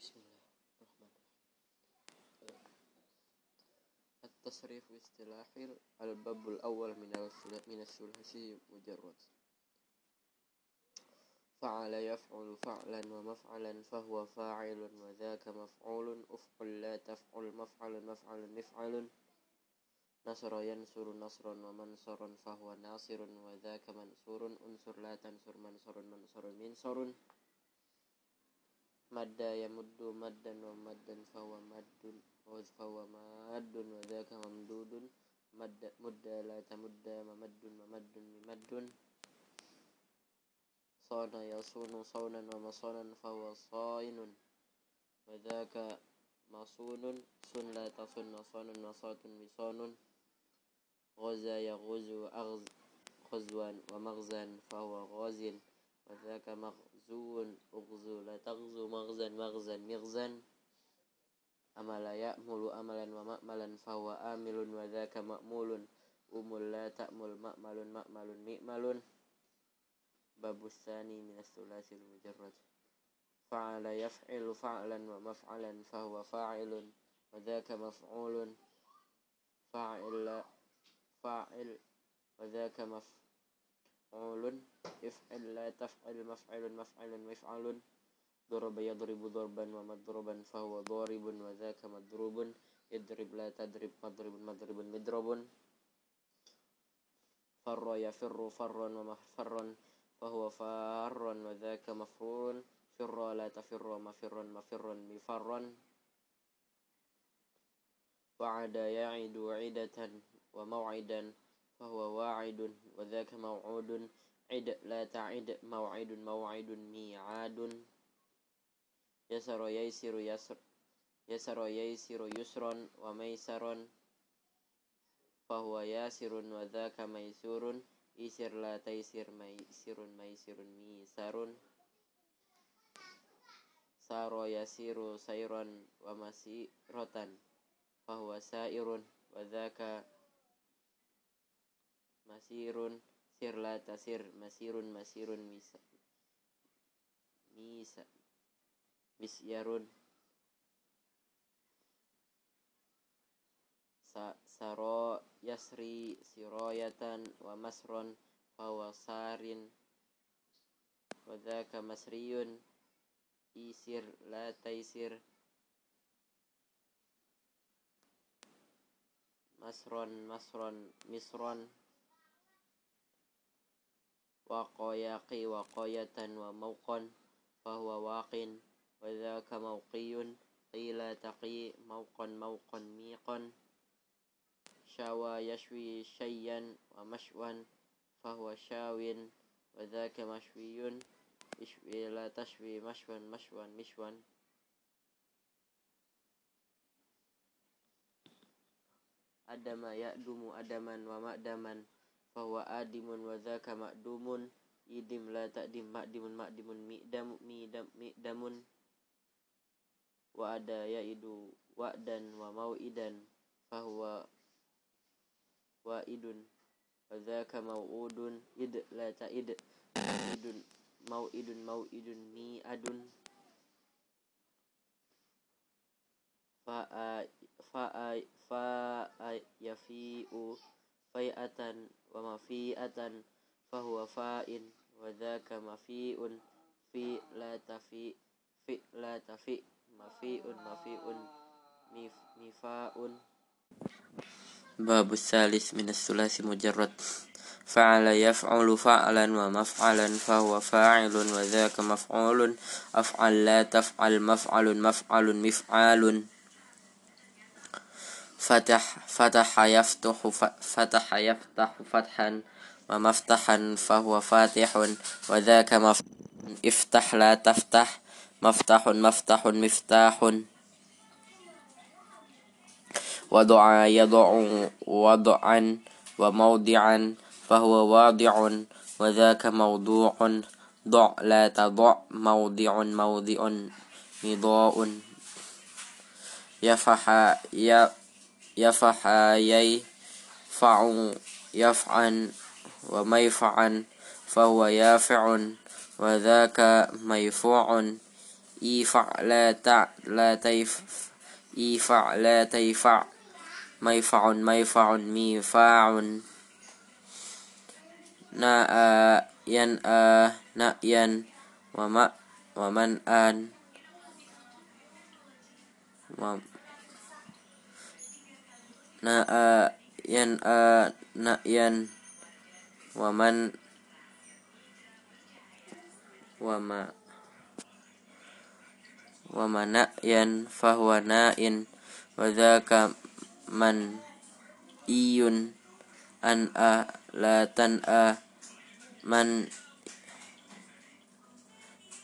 بسم الله الرحمن الرحيم. التصريف اصطلاحي الباب الأول من من الثلاثي مجرد. فعل يفعل فعلا ومفعلا فهو فاعل وذاك مفعول. أفعل لا تفعل مفعل مفعل مفعل نصر ينصر نصرا ومنصرا فهو ناصر وذاك منصور. انصر لا تنصر منصر منصر منصر. مد يمد مدا ومدا فهو مد فهو ماد وذاك ممدود مد مد لا تمد ممد ممد ممد. صان يصون صونا ومصونا فهو صائن وذاك مصون صن لا تصن صان وصات مصان غزا يغزو أغز غزوا ومغزا فهو غاز وذاك مغزو أغزو لا تغزو مغزا مغزا مغزا أمل يأمل أملا ومأملا فهو آمل وذاك مأمول. أمل لا تأمل مأمل مأمل مئمل. باب الثاني من الثلاثي المجرد. فعل يفعل فعلا ومفعلا فهو فاعل وذاك مفعول. فاعل فاعل وذاك مفعول افعل لا تفعل مفعل مفعل مفعل ضرب يضرب ضربا ومضربا فهو ضارب وذاك مضروب. اضرب لا تضرب مضرب مضرب مضرب. فر يفر فرا ومفرا فهو فار وذاك مفرور. فر لا تفر مفر مفر مفرا. وعد يعد عدة وموعدا فهو واعد وذاك موعود عد لا تعد موعد موعد ميعاد يسر ييسر يسر يسر ييسر يسرا وميسرا فهو ياسر وذاك ميسور يسر لا تيسر ميسر ميسر ميسر سار يسير سيرا ومسيرة فهو سائر وذاك masirun sir la tasir masirun masirun misa. Misa. Misyarun. Sa saro yasri siroyatan wa masron fawasarin wadaka masriyun. Isir la taisir. Masron masron misron. وقياقي وقاية وموقا فهو واق وذاك موقي قيل تقي موقا موقا ميقا شاوى يشوي شيئا ومشوا فهو شاو وذاك مشوي اشوي لا تشوي مشوا مشوا مشوا أدم يأدم أدما ومأدما fawa adimun wa dzaka ma'dumun. Idim la ta'dim ma'dimun ma'dimun mi'dam mi'dam mi'damun. Wa ada ya idu wa'dan wa mau'idan. Fahuwa wa'idun. Wa dzaka mau'udun id la ta'id. Idun mau'idun mau'idun mi'adun. Fa'a fa'a fa'a yafi'u. فيئة ومفيئة فهو فاء وذاك مفيء في لا تفيء في لا تفيء مفيء مفيء مف مفاء باب الثالث من الثلاث مجرد. فعل يفعل فعلا ومفعلا فهو فاعل وذاك مفعول. أفعل لا تفعل مفعل مفعل مفعال. فتح فتح يفتح فتح يفتح فتحا ومفتحا فهو فاتح وذاك مفتح افتح لا تفتح. مفتح مفتح مفتاح. وضع يضع وضعا وموضعا فهو واضع وذاك موضوع. ضع لا تضع موضع موضع مضاء. يفح يفح يفع يفعا وميفعا فهو يافع وذاك ميفوع. إيفع لا تع لا تيف إيفع لا تيفع. ميفع ميفع ميفاع. ناء ينأى نأيا. ومأ ومن آن na eh, yan a na yan. Waman. Wama. Wamana yan. Fahwana in wadaka man iyun. An a latan a. Man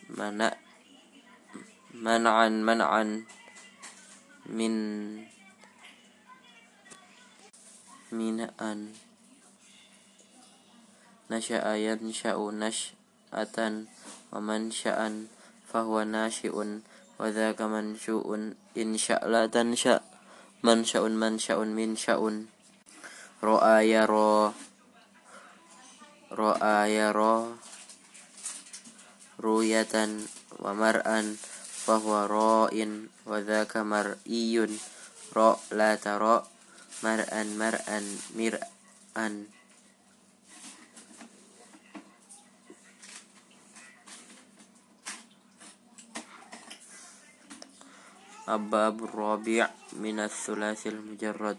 mana man'an man'an. Min minaan. Nasya'a syaun nash'atan wa waman sya'an fahuwa nasyi'un wa dzaka manshu'un in sya'la tansha' man sya'un man sya'un min sya'un. Ra'a yara ra'a ya ro ruyatan wa mar'an fahuwa ra'in wa dzaka mar'iyun ra' la ro' مرأ مرأ مرأ الباب الرابع من الثلاث المجرد.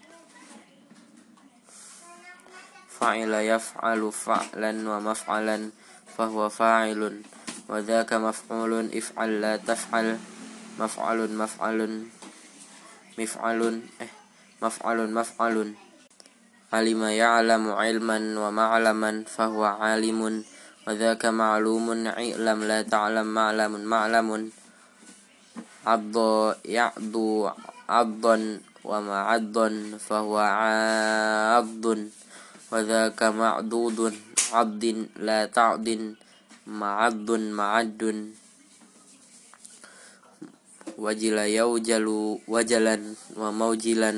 فعل يفعل فعلا ومفعلا فهو فاعل وذاك مفعول. افعل لا تفعل مفعل مفعل مفعل إيه. مفعل مفعل علم يعلم علما ومعلما فهو عالم وذاك معلوم علم لا تعلم معلم معلم. عض يعض عضا ومعض فهو عض وذاك معضود عض لا تعض معض معد وجل يوجل وجلا وموجلا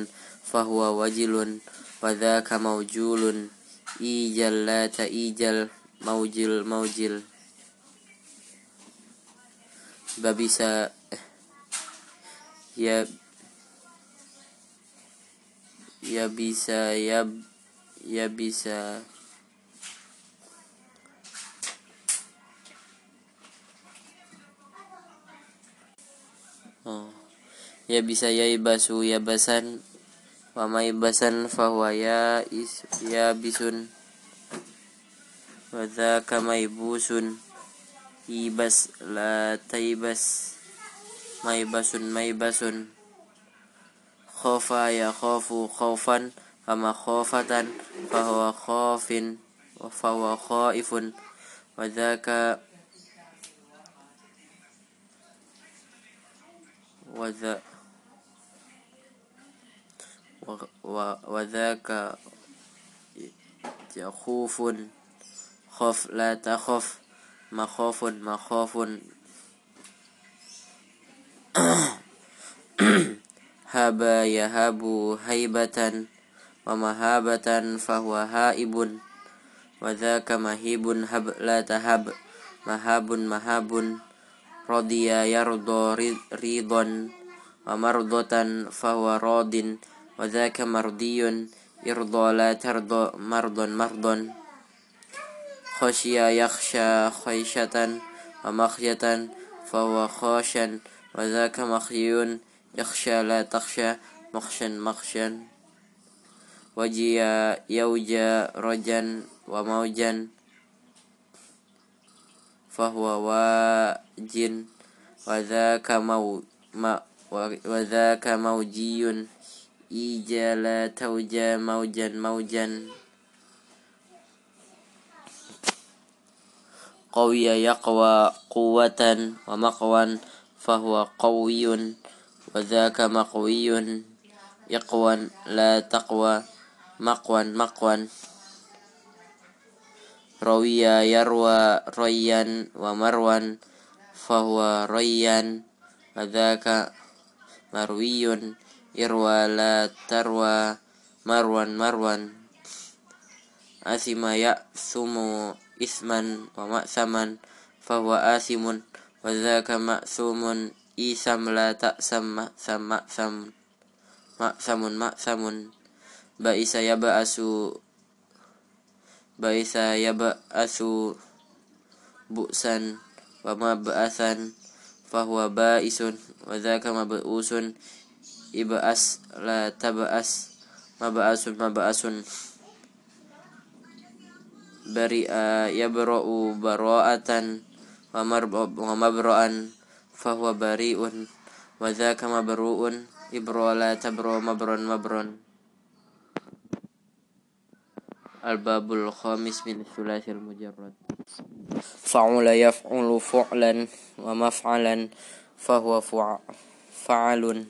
fahuwa wajilun wadhaka maujulun ijal la ijal maujil maujil babisa eh, ya ya bisa ya ya bisa. Oh ya bisa ya basu ya basan wa may basan fahuwa ya is ya bisun. Wa dzaka ibusun ibas la taibas mai basun maibasun khofa ya khofu khofan fama khofatan fahuwa khofin fahuwa khaifun. Wa dzaka wa وذاك يخوف خف لا تخف مخاف مخاف هاب يهاب هيبة ومهابة فهو هائب. وذاك مهيب هب لا تهب. مهاب مهاب. radiya yardo ridon wa mardatan fahuwa وذاك مرضي يرضى لا ترضى مرض مرض. خشي يخشى خيشة ومخية فهو خاشا وذاك مخي يخشى لا تخشى مخشا مخشا وجي يوجا رجا وموجا فهو واج وذاك مو ما وذاك موجي wajin wa dhaka mau ma wa dhaka maujiyun ijala tauja maujan maujan qawiya yaqwa quwwatan wa maqwan fahuwa qawiyun wa dhaka maqwiyun yaqwan la taqwa irwala tarwa marwan marwan. Asima ya sumu isman wa ma'saman fahuwa asimun wa dzaka ma'sumun. Isam la ta'sam ma'sam ma'sam. Ma'samun ma'samun. Ba'isa ya ba'asu ba'isa ya ba'asu bu'san wa ma ba'asan fahuwa ba'isun wa dzaka mab'usun ibas la tabas mabaasun mabaasun. Bari'a yabra'u baroatan wa mabra'an fahuwa bari'un. Wa dhaka mabru'un ibro la tabra mabron mabron. Al-babul khamis min thulathil mujarrad. Fa'ula yaf'ulu fu'lan wa maf'alan fahuwa fu'a fa'alun.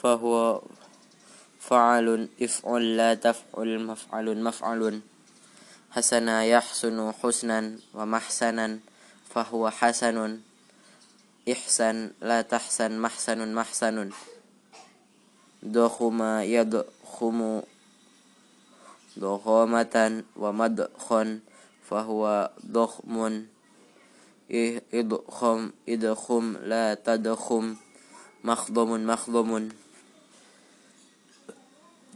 فهو فعل إفعل لا تفعل مفعل مفعل. حسن يحسن حسنا ومحسنا فهو حسن. إحسن لا تحسن محسن محسن. ضخم يضخم ضخامة ومدخن فهو ضخم إضخم إضخم لا تضخم مخضم مخضم.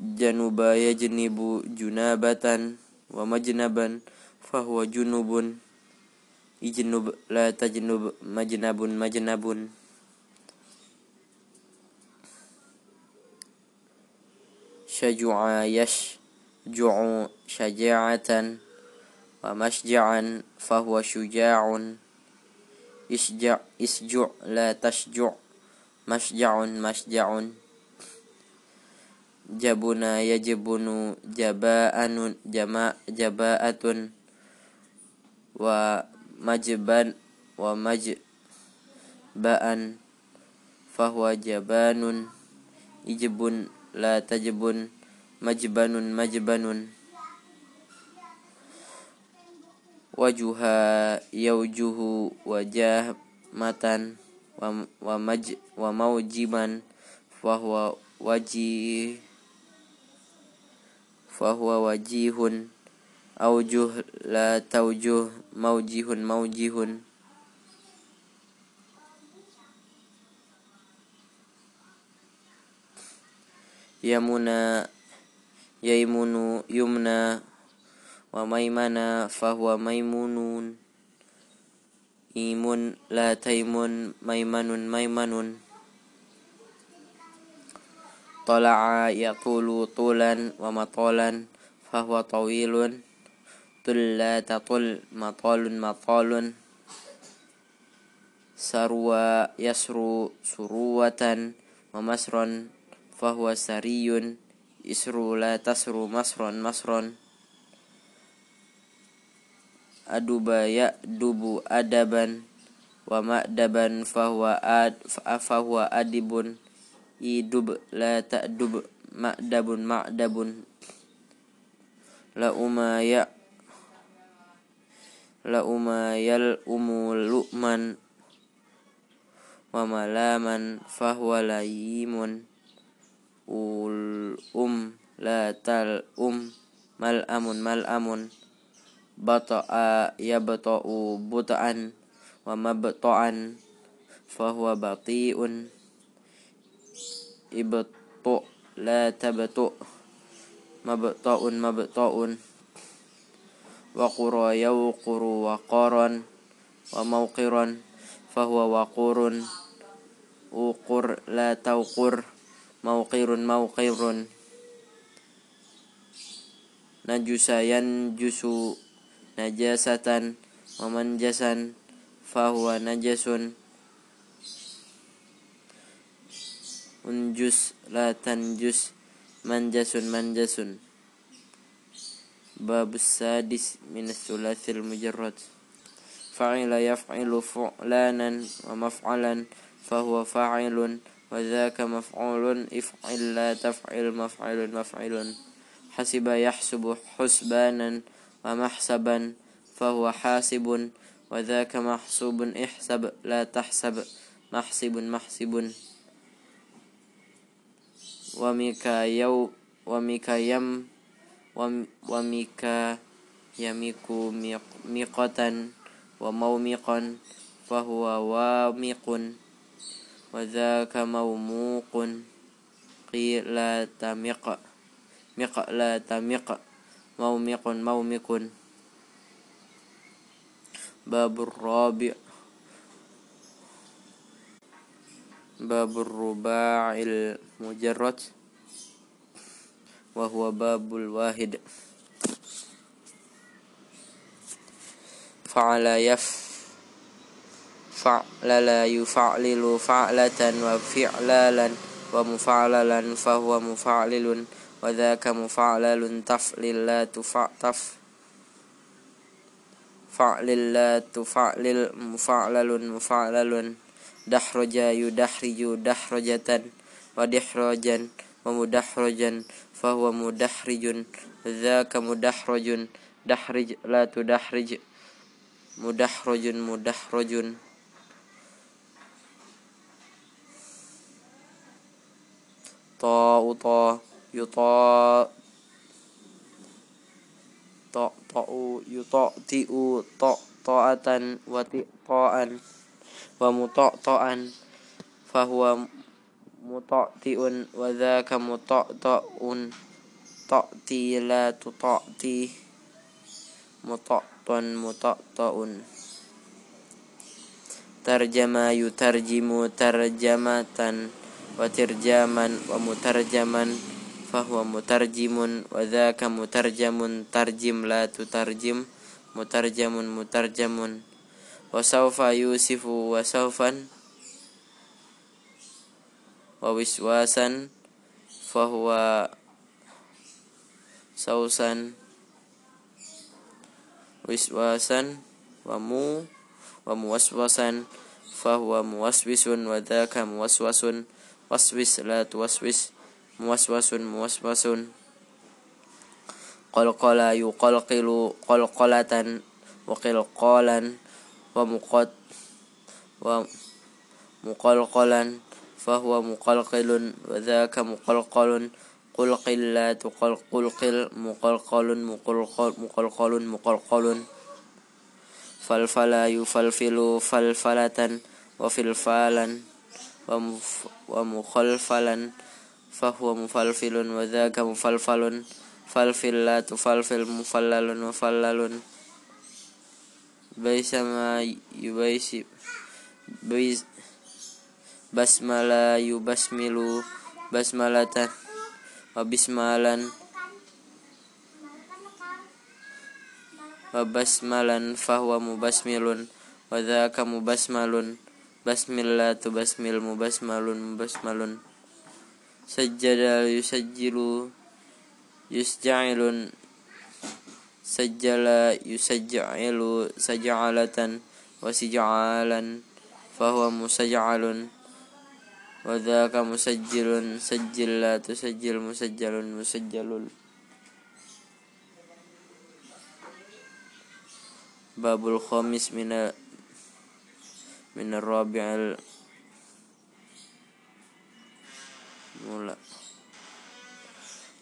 janubaya jenibu junabatan wa majnaban fahuwa junubun. Ijnub la tajnub majnabun majnabun. Syaju'a yashju'u syaja'atan wa masja'an fahuwa syuja'un isja' isju' la tasju' masja'un masja'un jabuna yajibunu jabaanun jama jabaatun wa majban wa majbaan fahuwa jabanun. Ijibun la tajibun majbanun majbanun. Wajuha yaujuhu wajah matan wa, wa maj wa maujiman fahuwa wajih fahuwa wajihun. Aujuh la taujuh maujihun maujihun. Yamuna yaimunu yumna. Wa maimana fahuwa maimunun. Imun la taimun maimanun maimanun طلع يطول طولا ومطالا فهو طويل طل لا تطل مطال مطال سروى يسرو سروة ومسرا فهو سري يسر لا تسر مصرا مصرا أدب يأدب أدبا ومأدبا فهو أد فهو أدب idub la ta'dub ma'dabun ma'dabun. La umaya la umayal umul lu'man wa malaman fahwa layimun. Ul um la tal um mal amun mal amun. Bata'a yabta'u buta'an wa mabta'an fahuwa bati'un ibtu la tabtu. Mabta'un mabta'un wa qura yawquru wa qaran. Wa mawqiran fahuwa waqurun. Uqur la tawqur. Mawqirun mawqirun. Najusayan jusu. Najasatan wamanjasan fahuwa najasun. انجس لا تنجس منجس منجس باب السادس من الثلاث المجرد فعل يفعل فعلانا ومفعلا فهو فاعل وذاك مفعول افعل لا تفعل مفعل مفعل حسب يحسب حسبانا ومحسبا فهو حاسب وذاك محسوب احسب لا تحسب محسب محسب وميكا يو وميكا يم وميكا يميك ميقة ومومقا فهو وامق وذاك موموق قيل تمق مق لا تمق مومق مومق باب الرابع باب الرباع المجرد وهو باب الواحد. فعل يف فعل لا يفعلل فعلة وفعلالا ومفعللا فهو مفعلل وذاك مفعلل تفعل لا تفعل فعل لا تفعلل مفعلل مفعلل. dahroja yudahriju dahrojatan wa dihrojan wa mudahrojan fahuwa mudahrijun dzaka mudahrojun dahrij la tudahrij mudahrojun mudahrojun ta'u ta yuta ta'u yuta ti'u ta ta'atan wa ti'ta'an wa muto'to'an fahuwa muto'ti'un wa dhaka muto'to'un to'ti la tuto'ti muto'ton muto'to'un tarjama yutarjimu tarjamatan wa tirjaman wa mutarjaman fahuwa mutarjimun wa dhaka mutarjamun tarjim la tutarjim mutarjamun mutarjamun wasaufa yusifu wasaufan wawiswasan fahuwa sausan wiswasan wamu wamu waswasan fahuwa muwaswisun wadaka muwaswasun waswis la tuwaswis muwaswasun muwaswasun. Qalqala yuqalqilu qalqalatan wa qilqalan ومقد ومقلقلا فهو مقلقل وذاك مقلقل. قلقل لا تقلقل مقلقل مقلقل مقلقل مقلقل. فلفلا يفلفل فلفلة وفلفالا ومخلفلا فهو مفلفل وذاك مفلفل. فلفل لا تفلفل مفلل مفلل baisa ma yubaisib bais basmala yubasmilu basmalatan wa bismalan wa basmalan fahuwa mubasmilun wa dhaka mubasmalun basmillatu basmil mubasmalun mubasmalun. Sajjada yusajjilu yusja'ilun sajjala yusajjalu sajalatan, wa sijjalan fahuwa musajjalun wa dhaka musajjilun tu tusajjil musajjalun musajjalul. Babul khamis mina minar rabi'al mula.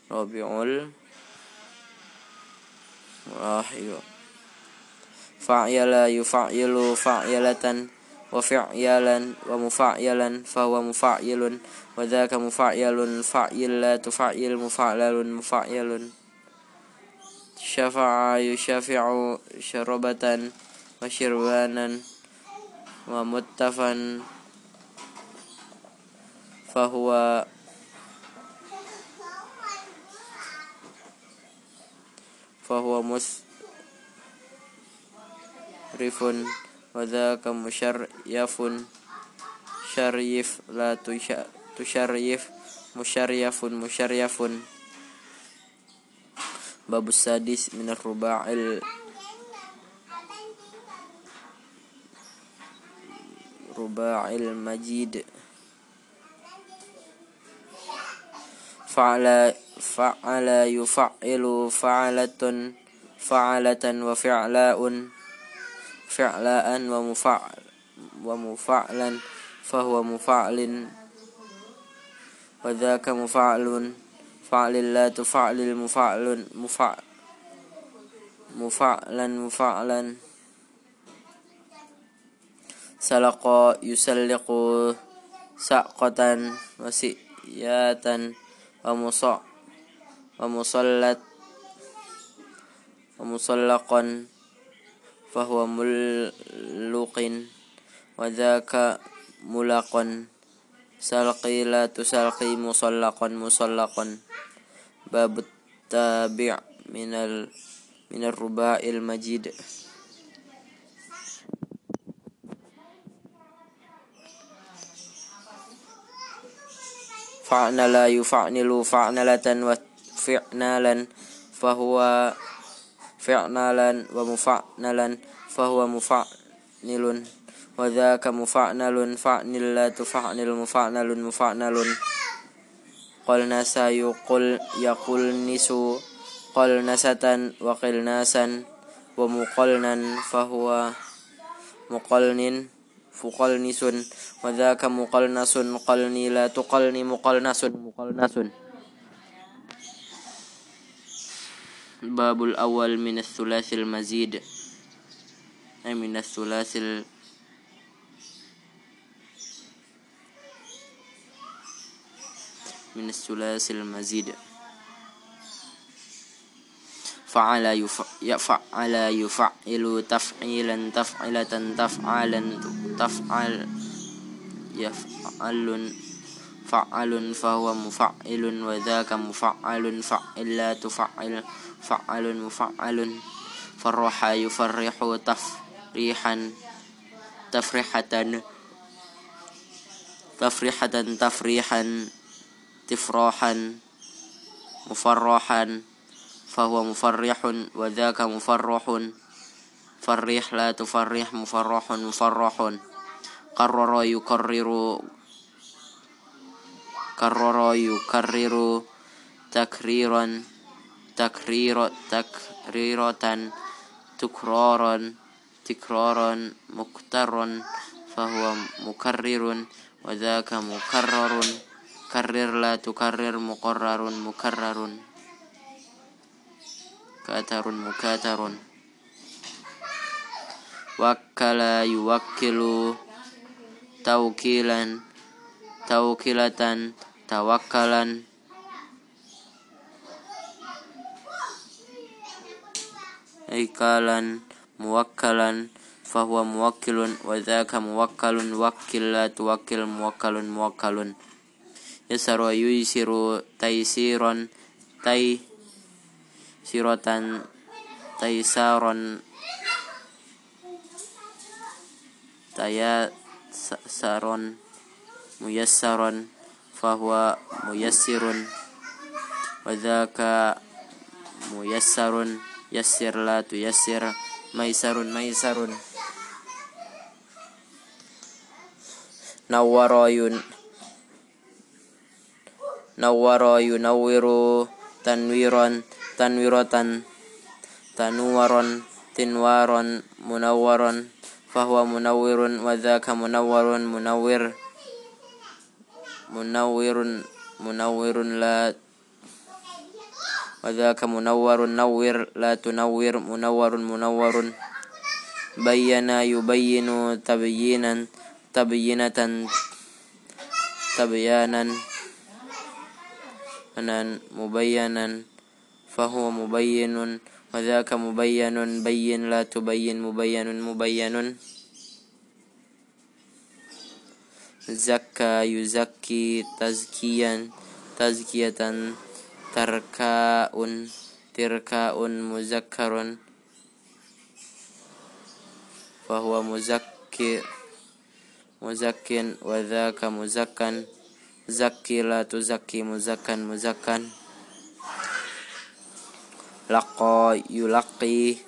Rabi'ul fa'il fa'yala yufa'yilu fa'yalatan wa fi'yalan wa mufa'yalan fa huwa mufa'yilun wa dzaka mufa'yalun fa'yilatu fa'yil mufa'lalun mufa'yalun. Syafa'a yusyafi'u syarabatan wa syirwanan wa muttafan fa huwa fahuwa musrifun wadhaka musyaryafun syaryif la tusyaryif musyaryafun musyaryafun babus sadis minar ruba'il. Ruba'il majid. فعل فعل يفعل فعلة فعلة وفعلاء فعلاء ومفعل ومفعلا فهو مفعل وذاك مفعل فعل لا تفعل مفعل مفعل مفعلا مفعلا. سلق يسلق سقة وسيات ومصع ومصلت ومصلقا فهو ملق وذاك ملق سلقي لا تسلقي مصلقا مصلقا باب التابع من ال من الرباء المجيد fa'na la yufa'nilu fa'nalatan wa fi'nalan fa huwa fi'nalan wa mufa'nalan fa huwa mufa'nilun. Wa dhaka mufa'nalun fa'nil mufa'nalun mufa'nalun. Qalna sayuqul yaqul nisu. Qalna satan wa qilnasan wa muqalnan fa huwa muqalnin. فقلنس وذاك مقلنس قلني لا تقلني مقلنس مقلنس الباب الأول من الثلاث المزيد. أي من الثلاث من الثلاث المزيد. فعل يفعل يفعل تفعيلا تفعلة تفعالا تفعل يفعل فعل فهو مفعل وذاك مفعل فعل لا تفعل فعل مفعل فرح يفرح تفريحا تفرحة تفرحة تفريحا تفراحا مفرحا. فهو مفرح وذاك مفرح. فرح لا تفرح مفرح مفرح. قرر يكرر كرر يكرر تكريرا تكرير تكريرة تكرارا تكرارا مكتر فهو مكرر وذاك مكرر. كرر لا تكرر مقرر مكرر. katarun mukatarun. Wakkala yuwakkilu taukilan taukilatan tawakalan ikalan muwakkalan fahuwa muwakkilun wa dzaka muwakkalun wakkila tuwakkil muwakkalun muwakkalun. Yasaru yuysiru taysiran tai siratan taisaron. Saron muyassaron fahuwa muyassirun. Wadhaka muyassarun yassir la tuyassir maisarun maisarun. Nawwara nawwara yunawwiru tanwiran munawwaron fahuwa munawwirun wa dhaka munawwarun munawwir munawwirun munawwirun la wa dhaka munawwarun nawwir la tunawwir munawwarun munawwarun bayyana yubayyinu tabyinan tabyinatan tabyanan anan mubayyanan فهو مبين وذاك مبين بين لا تبين مبين مبين زكى يزكي تزكيا تزكية تركاء تركاء مذكر فهو مزكي مزك وذاك مزكا زكي لا تزكي مزكا مزكا laqa yulaqi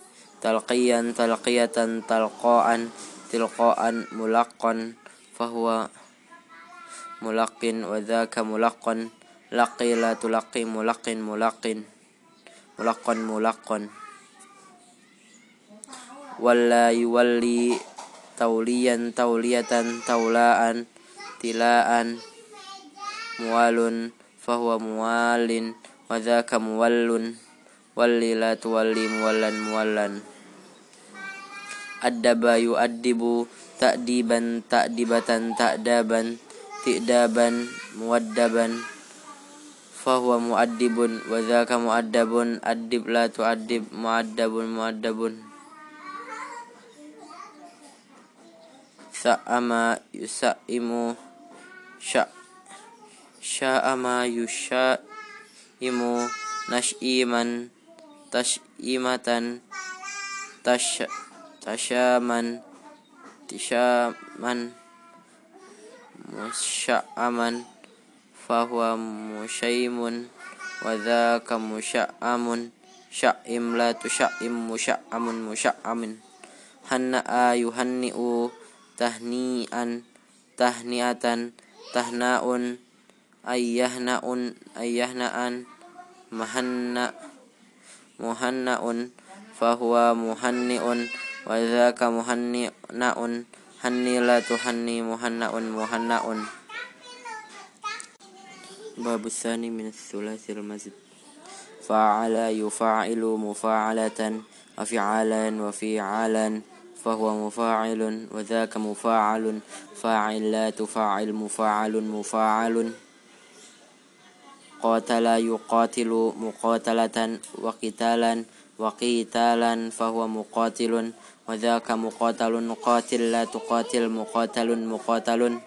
talqiyan talqiyatan talqaan tilqaan mulaqan fahuwa mulaqin wa dzaka mulaqan laqila tulaqi mulakin mulakon mulakon wala walla yuwalli tauliyan tauliyatan taulaan tilaan muwalun fahuwa muwalin wa dzaka muwallun la tuwalli muwallan muwallan addaba yu'addibu ta'diban ta'dibatan ta'daban ti'daban muwaddaban. Fahuwa mu'addibun wa dzaka mu'addabun. Addib la tu'addib mu'addabun mu'addabun. Sa'ama yusa'imu sya sya'ama yusya'imu nash'iman tash'imatan tash tasyaman tisyaman musya'aman fahuwa musyaimun wa dzaka musya'amun sya'im la tusya'im musya'amun musya'amin hanna'a yuhanni'u tahni'an tahni'atan tahna'un ayyahna'un ayyahna'an mahanna fahuwa muhanni'un wa dzaka muhanni'un hanni la tuhanni muhanna'un muhanna'un باب الثاني من الثلاثي المزيد. فعل يفاعل مفاعلة وفعالا وفعالا فهو مفاعل وذاك مفاعل. فاعل لا تفاعل مفاعل مفاعل. qatala yuqatilu muqatalatan wa qitalan wa qitalan fahuwa muqatilun wa dzaka muqatalun qatil la tuqatil muqatalun muqatalun.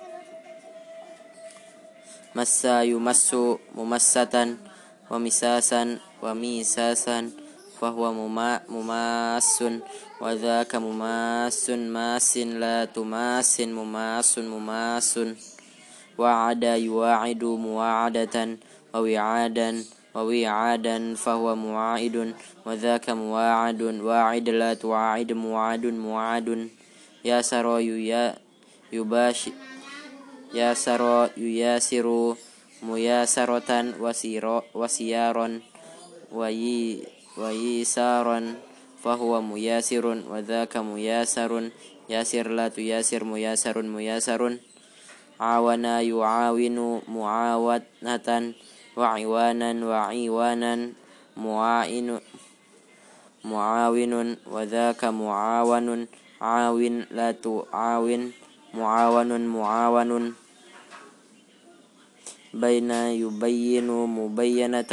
Massa yumassu mumassatan wa misasan wa misasan fahuwa muma mumassun wa dzaka mumassun masin la mumassun mumassun. Wa'ada ووعادا ووعادا فهو مواعد وذاك مواعد واعد لا تواعد مواعد مواعد يا سراي يا يباش يا سرا يياسر مياسرة وسيرا وسيارا وي وييسارا فهو مياسر وذاك مياسر. ياسر لا تياسر مياسر مياسر. عاون يعاون معاونة وعوانا وعيوانا معاين معاون وذاك معاون عاون لا تعاون معاون معاون. بين يبين مبينة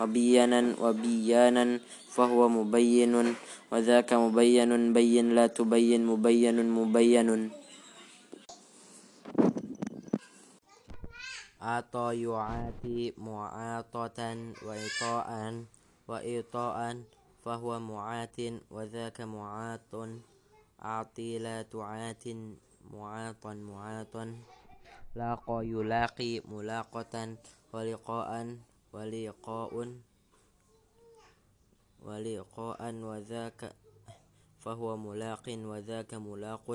وبيانا وبيانا فهو مبين وذاك مبين بين لا تبين مبين مبين. أعطى يعاتي معاطة وإطاء وإطاء فهو معات وذاك معاط. أعطي لا تعات معاطا معاطا. لاقى يلاقي ملاقة ولقاء ولقاء ولقاء وذاك فهو ملاق وذاك ملاق.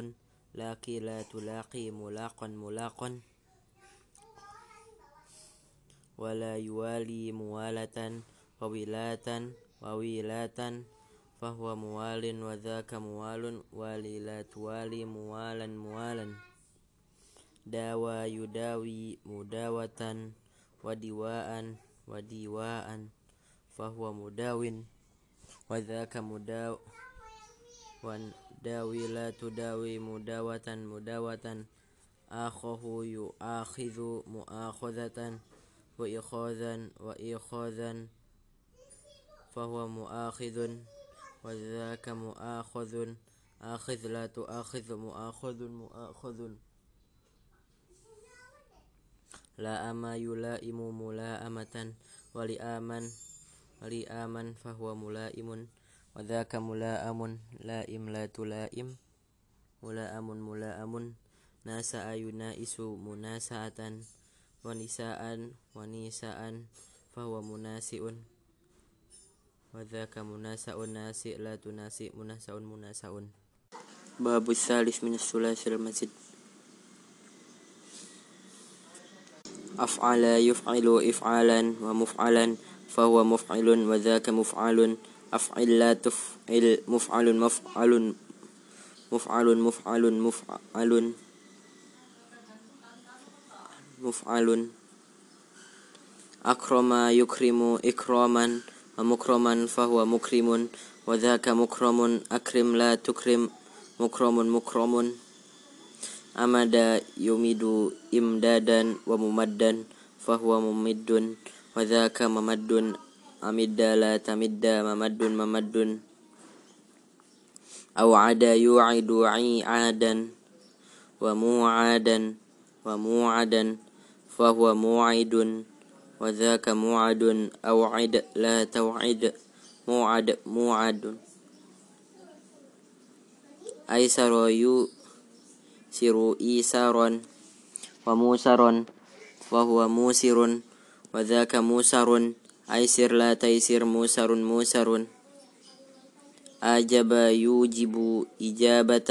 لاقي لا تلاقي ملاقا ملاقا. ولا يوالي موالة وولاتا وولاتا فهو موال وذاك موال والي لا توالي موالا موالا. داوى يداوي مداوة ودواء ودواء فهو مداو وذاك مداو وداوي لا تداوي مداوة مداوة آخه يؤاخذ مؤاخذة. وإخاذا وإخاذا فهو مؤاخذ وذاك مؤاخذ. آخذ لا تؤاخذ مؤاخذ مؤاخذ. لا أما يلائم ملائمة ولآمن ولآمن فهو ملائم. وذاك ملائم لائم لا تلائم. ملائم ملائم. ناس أي نائس مناسعة. ونساء ونساء فهو مناسئ. وذاك مناسئ ناسئ لا تناسي مناسئ مناسئ باب الثالث من الثلاث المسجد أفعل يفعل إفعالا ومفعلا فهو مفعل وذاك مفعل. أفعل لا تفعل مفعل مفعل مفعل مفعل مفعل, مفعل, مفعل, مفعل. أكرم يكرم إكراما ومكرما فهو مكرم وذاك مكرم أكرم لا تكرم مكرم مكرم أمد يمد إمدادا وممدا فهو ممد وذاك ممد أمد لا تمد ممد ممد أو عدا يوعد عادا وموعدا وموعدا فهو موعد وذاك موعد أوعد لا توعد موعد موعد أيسر يوسر إيسارا وموسر فهو موسر وذاك موسر أيسر لا تيسر موسر موسر أجب يوجب إجابة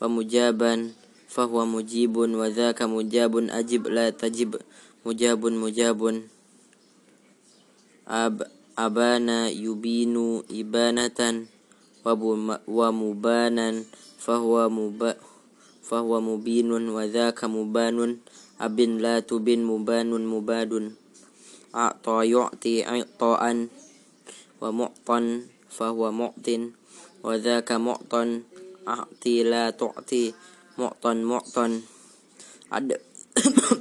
ومجابا فهو مجيب وذاك مجاب أجب لا تجب. مجاب مجاب. أب أبانا يبين إبانة ومبانا فهو مب فهو مبين وذاك مبان. أب لا تبن مبان مباد. أعطى يعطي إعطاء. ومعطى فهو معط وذاك معطى أعطي لا تعطي. mu'ton mu'ton ada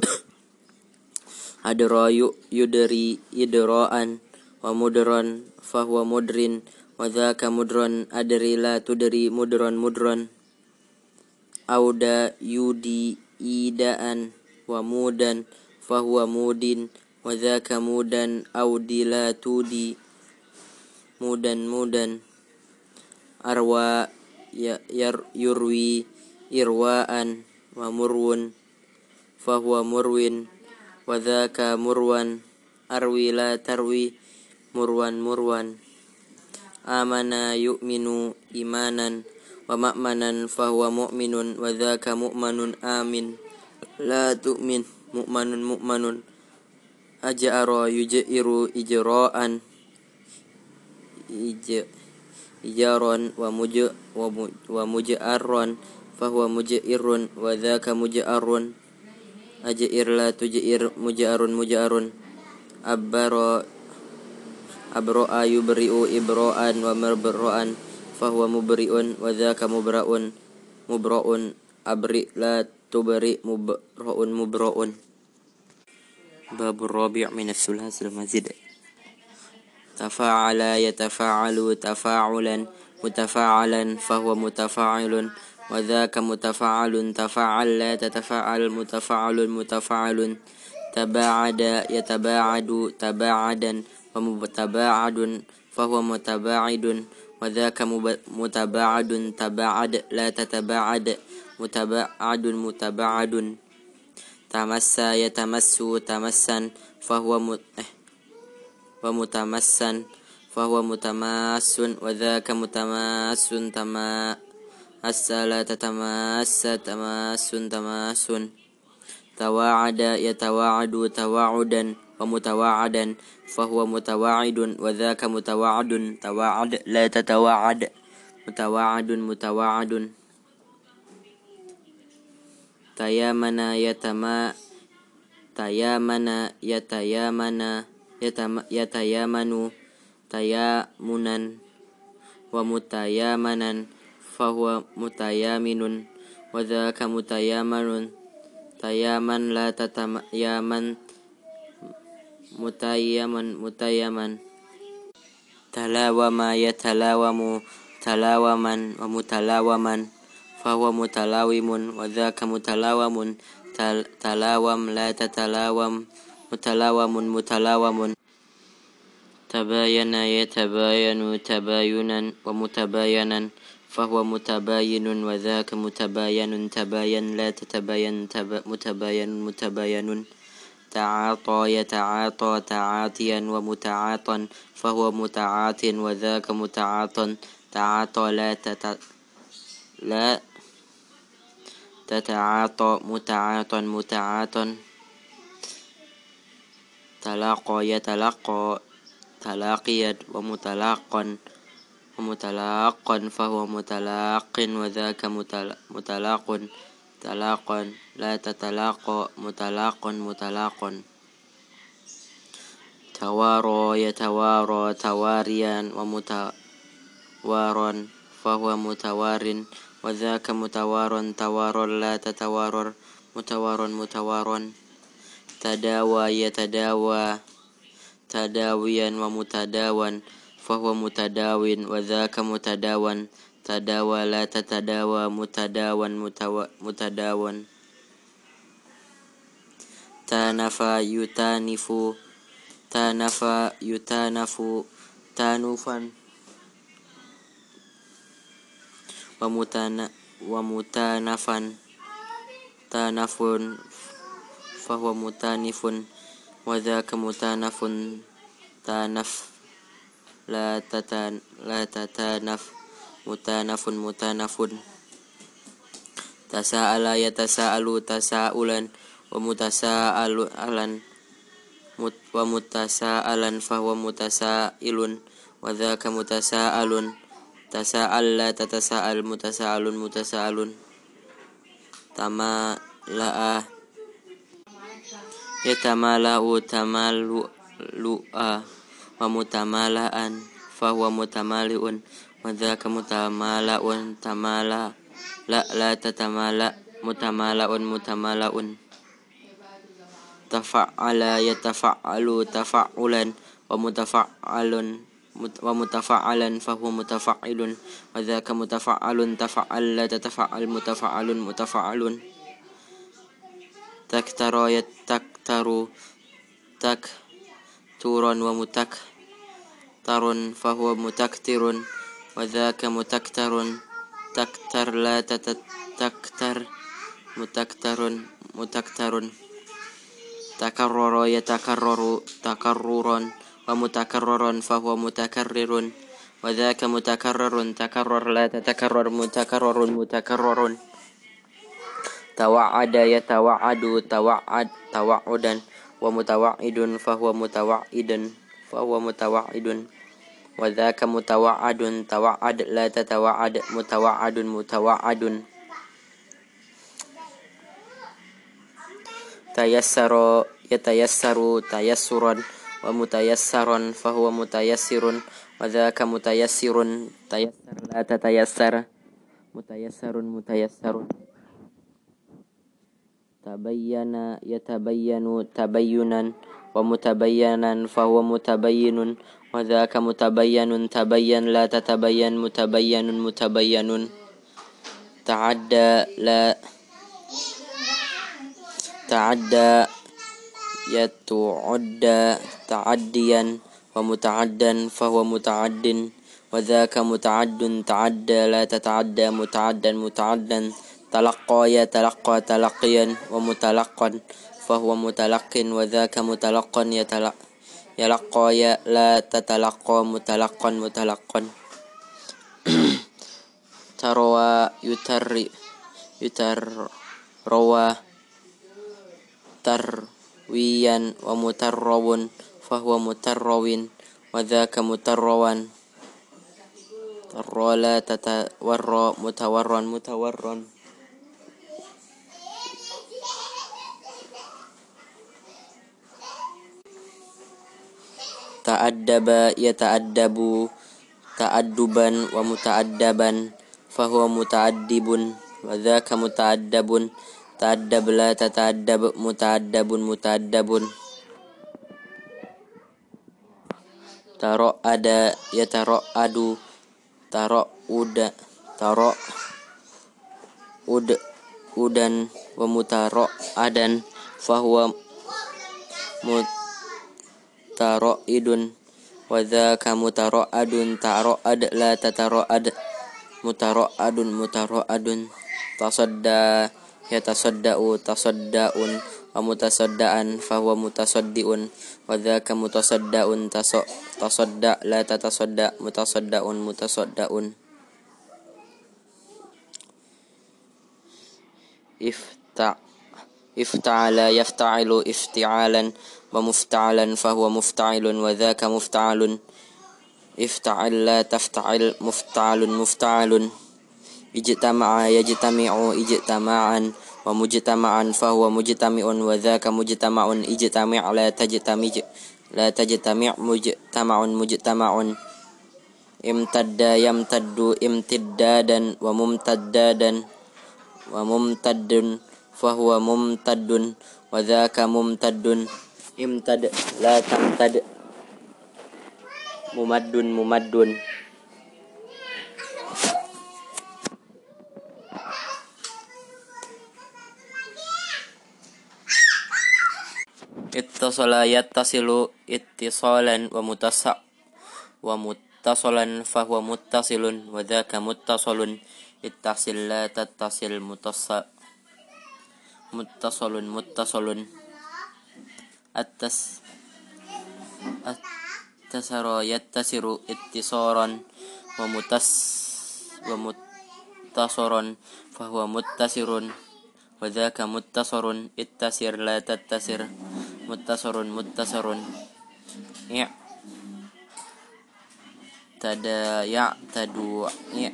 ada royu yudri idroan wa mudron fahuwa mudrin wa dhaka mudron adri la tudri mudron mudron. Auda yudi idaan wa mudan fahuwa mudin wa mudan audi la tudi mudan mudan. Arwa ya, yar, yurwi irwaan wa murwun fahuwa murwin wa murwan arwi la tarwi murwan murwan. Amana yu'minu imanan wa ma'manan fahuwa mu'minun wa mu'manun amin. La tu'min mu'manun mu'manun. Aja'ara yuj'iru ijra'an ij ijaron wa muj wa, muj, wa fahuwa muja'irun wa dhaka muja'arun aj'ir la tuj'ir muja'arun muja'arun abbara abro'a yubri'u ibra'an wa marbra'an fahuwa mubri'un wa dhaka mubra'un. Mubra'un abri la tubri mubra'un mubra'un. Bab rabi' min as-sulhas al-mazid tafa'ala yatafa'alu tafa'ulan. Mutafa'alan fahuwa mutafa'ilun. وذاك متفاعل تفاعل لا تتفاعل متفاعل متفاعل تباعد يتباعد تباعدا ومتباعد فهو متباعد. وذاك متباعد تباعد لا تتباعد متباعد متباعد. تمس يتمس تمسا فهو ومتمسا فهو متماس. وذاك متماس تماس السلا تتماس تماس تماس تواعد يتواعد تواعدا ومتواعدا فهو متواعد وذاك متواعد. تواعد لا تتواعد. متواعد متواعد. تيامن يتما تيامن يتيامن يتيامن. تيامنا ومتيامنا فهو متيامن وذاك متيامن تيامن لا تتيامن متيمن متيمن تلاوم يتلاوم تلاوما ومتلاوما فهو متلاوم وذاك متلاوم تلاوم لا تتلاوم متلاوم متلاوم. تباين يتباين تباينا ومتباينا. فهو متباين وذاك متباين تباين لا تتباين تب متباين متباين. تعاطى يتعاطى تعاطيا ومتعاطا. فهو متعاط وذاك متعاطا تعاطى لا تت لا تتعاطى. متعاطا متعاطا. تلاقى يتلقى. تلاقيا ومتلاقا. mutalaqan fahuwa mutalaqin wa dzaka mutalaqun talaqan la tatalaqa mutalaqun mutalaqun. Tawaro yatawaro tawarian, wa mutawaron fahuwa mutawarin wa dzaka mutawaron tawaron la tatawaron mutawaron mutawaron. Tadawa yatadawa tadawiyan wa mutadawan فهو متداو وذاك متداوا تداوى لا تتداوى متداوا متداوا تانفا يتانف تانفا يتانف تانفا ومتان ومتانفا تانف فهو متانف وذاك متانف تانف la tatan la tatanaf mutanafun mutanafun tasaala yatasaalu tasaulan wa mutasaalan mut, wa mutasaalan fahuwa mutasailun wa dzaka mutasaalun tasaal la tatasaal ya mutasaalun mutasaalun tama la'a ya tamalau tamalu'a wa mutamalaan fa huwa mutamaliun wa dzaka mutamalaun tamala la la tatamala mutamalaun mutamalaun. Tafa'ala yatafa'alu tafa'ulan wa mutafa'alun wa mutafa'alan fa huwa mutafa'ilun wa dzaka mutafa'alun tafa'alla tatafa'al mutafa'alun mutafa'alun. Taktara yataktaru tak turon wa mutak ومتكتر فهو متكتر وذاك متكتر. تكتر لا تتكتر متكتر متكتر. تكرر يتكرر تكررا ومتكررا فهو متكرر وذاك متكرر. تكرر لا تتكرر متكرر متكرر. توعد يتوعد توعد توعدا. ومتوعد فهو متوعد فهو متوعد. وذاك متوعد توعد لا تتوعد متوعد متوعد تيسر يتيسر تيسرا ومتيسرا فهو متيسر وذاك متيسر تيسر لا تتيسر متيسر متيسر تبين يتبين تبينا ومتبينا فهو متبين وذاك متبين تبين لا تتبين متبين متبين. تعدى لا تعدى يتعدى تعديا ومتعدا فهو متعد. وذاك متعد تعدى لا تتعدى متعدا متعدا. تلقى يتلقى تلقيا ومتلقا فهو متلق. وذاك متلقا يتلقى. yalaqa ya la tatalaqa mutalakon mutalakon tarwa yutarri yutar rawa tarwiyan wa mutarrawun fahuwa mutarrawin wa dhaka mutarrawan. Tarra la tatawarra mutawarran mutawarran ta'addaba yata'addabu ta'adduban wa muta'addaban fahuwa muta'addibun wa dzaka muta'addabun ta'addab la tata'addab muta'addabun muta'addabun. Taro'ada yataro'adu taro'uda taro' ud udan wa mutaro adan fahuwa mut mutaraidun wa dzaka mutaraadun taraad la tataraad mutaraadun mutaraadun tasadda yatasaddau tasaddaun wa mutasaddaan fahuwa mutasaddiun wa dzaka mutasaddaun tasadda la tatasadda mutasaddaun mutasaddaun. Ifta ifta'ala yafta'ilu ifti'alan ومفتعلا فهو مفتعل وذاك مفتعل. افتعل لا تفتعل مفتعل مفتعل. اجتمع يجتمع اجتماعا ومجتمعا فهو مجتمع وذاك مجتمع. اجتمع لا تجتمع لا تجتمع مجتمع مجتمع. امتد يمتد امتدادا وممتدادا وممتد فهو ممتد وذاك ممتد. imtad la tamtad. Mumaddun mumaddun. Ittasala yattasilu ittisalan wa mutasa wa muttasalan fahuwa muttasilun wa dzaka muttasalun. Ittasil la tattasil mutasa, muttasalun muttasalun atas atas yattasiru tasiru wa mutas wa muttasaran fa huwa muttasirun wa dzaka muttasarun ittasir la tattasir muttasarun muttasarun ya tada ya tadu ya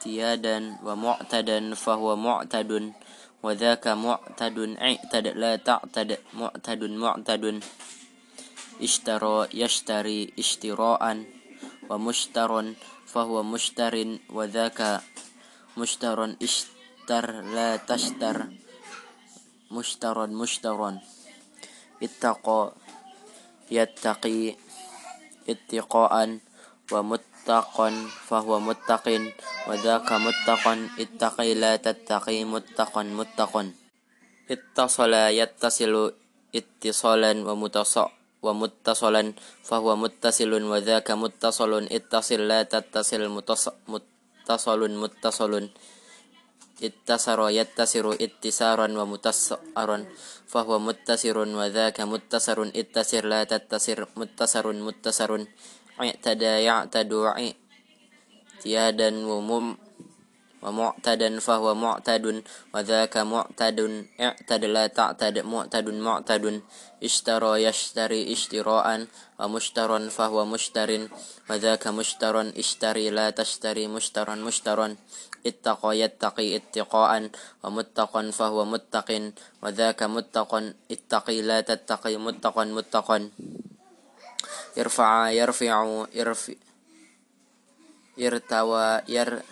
tiadan wa mu'tadan fa mu'tadun وذاك معتد اعتد لا تعتد معتد معتد. اشترى يشتري اشتراء ومشتر فهو مشتر. وذاك مشتر اشتر لا تشتر. مشترا مشترا اتقى يتقي اتقاء ومتقا فهو متق وذاك متقا اتقي لا تتقي متقا متقا اتصل يتصل اتصالا ومتصل ومتصلا فهو متصل وذاك متصل اتصل لا تتصل متصل متصل. اتسر يتسر اتسارا ومتسرا فهو متسر وذاك متسر اتسر لا تتسر متسر متسر اعتدى يعتد اعتيادا ومم ومعتدا فهو معتد وذاك معتد اعتد لا تعتد معتد معتد اشترى يشتري اشتراء ومشترا فهو مشتر وذاك مشتر اشتري لا تشتري مشترا مشترا اتقى يتقي اتقاء ومتقا فهو متق وذاك متق اتقي لا تتقي متقا متقا yarfa'a yarfi'u Irfi, irtawa yar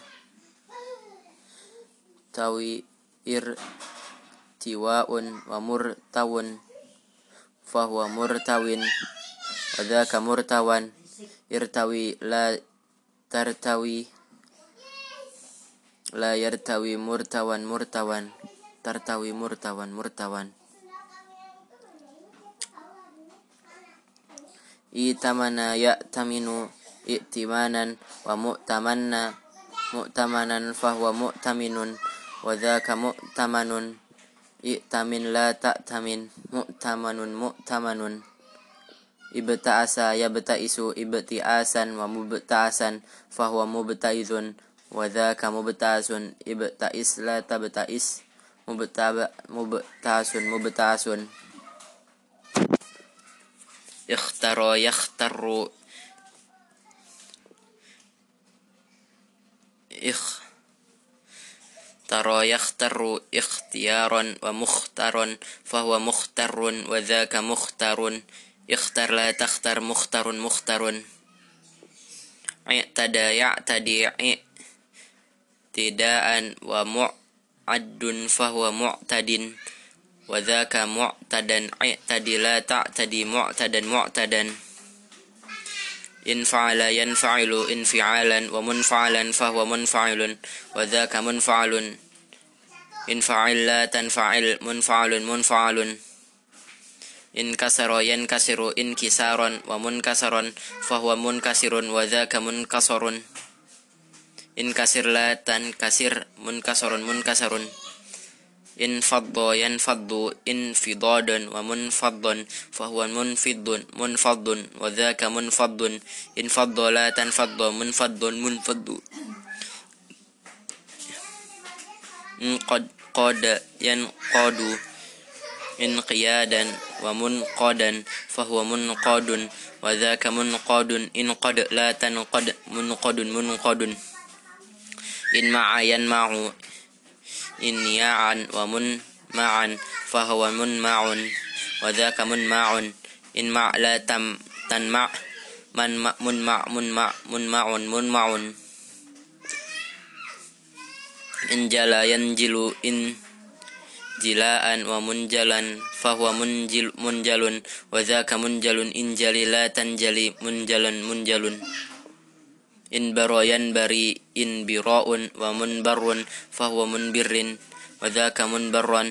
tawi irtiwaun wa murtawun. Fahuwa murtawin wa murtawan. Irtawi la tartawi la yartawi murtawan murtawan. Tartawi murtawan murtawan. إيتمنا يأتمن ائتمانا ومؤتمنا مؤتمنا فهو مؤتمن وذاك مؤتمن ائتمن لا تأتمن مؤتمن مؤتمن ابتأس يبتئس ابتئاسا ومبتأسا فهو مبتئذ وذاك مبتاس ابتئس لا تبتئس مبتاس مبتاس اختر يختر. اخ ترى يختر اختيارا ومختر فهو مختر وذاك مختر. اختر لا تختر مختر مختر. اعتدى يعتدي اعتداء ومعد فهو معتد. Wadhaka mu'tadan i'tadila ta'tadi mu'tadan mu'tadan. In fa'ala yanfa'ilu infi'alan wa munfa'alan fahuwa munfa'ilun Wadhaka munfa'alun. In fa'illa tanfa'il munfa'alun munfa'alun. In kasaro yankasiru in kisaron wa munkasaron fahuwa munkasirun wadhaka munkasorun. In kasir la tankasir munkasorun munkasarun فض ينفض إنفضادا ومنفضا فهو منفض منفض وذاك منفض إن فض لا تنفض منفض منفض. قد قاد ينقاد انقيادا ومنقادا فهو منقاد وذاك منقاد إن قد لا تنقد منقد منقد. إن مع ينمع إن يعا ومن معا فهو منمع وذاك منمع إنمع لا تم تنمع من منمع منمع منمع منمع إن جلى ينجل إن جلاء ومنجلا فهو منجل منجل وذاك منجل إن جلي لا تنجلي منجل منجل إن برا ينبري إن براء ومنبر فهو منبر وذاك منبرا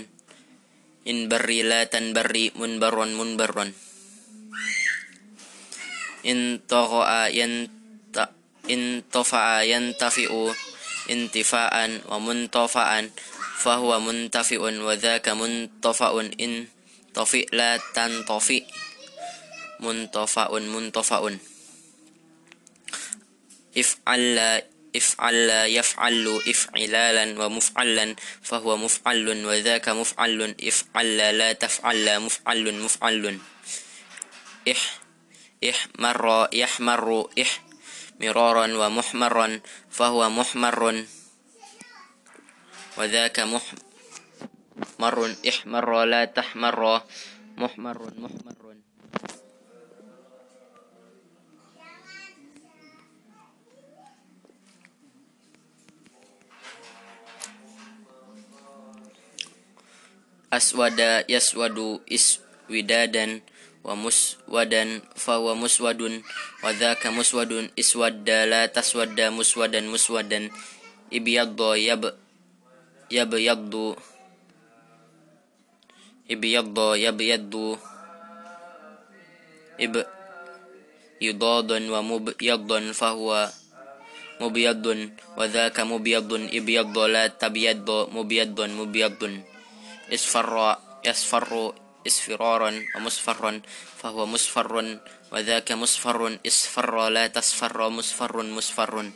إن بري لا تنبري منبر منبر إن طغى ينت إن طفع ينتفئ انتفاء ومنطفأ فهو منتفئ وذاك منطفأ إن طفئ لا تنطفئ منطفأ منطفأ افعل افعل يفعل افعلالا ومفعلا فهو مفعل وذاك مفعل. افعل لا تفعل مفعل مفعل. إح إحمر يحمر إح مرارا ومحمرا فهو محمر. وذاك محمر إحمر لا تحمر. محمر محمر. Aswada yaswadu iswidadan wa muswadan fahuwa muswadun wa dhaka muswadun iswadda la taswadda muswadan muswadan ibyadda yab yabyaddu ibyadda yabyaddu ib yudadan wa mubyaddan fahuwa mubyadun wa dhaka mubyadun ibyadda la tabyadda mubyaddan mubyadun isfarra yasfarru إسفرارا ومصفرا فهو مصفر وذاك مصفر إصفر لا تصفر مصفر مصفر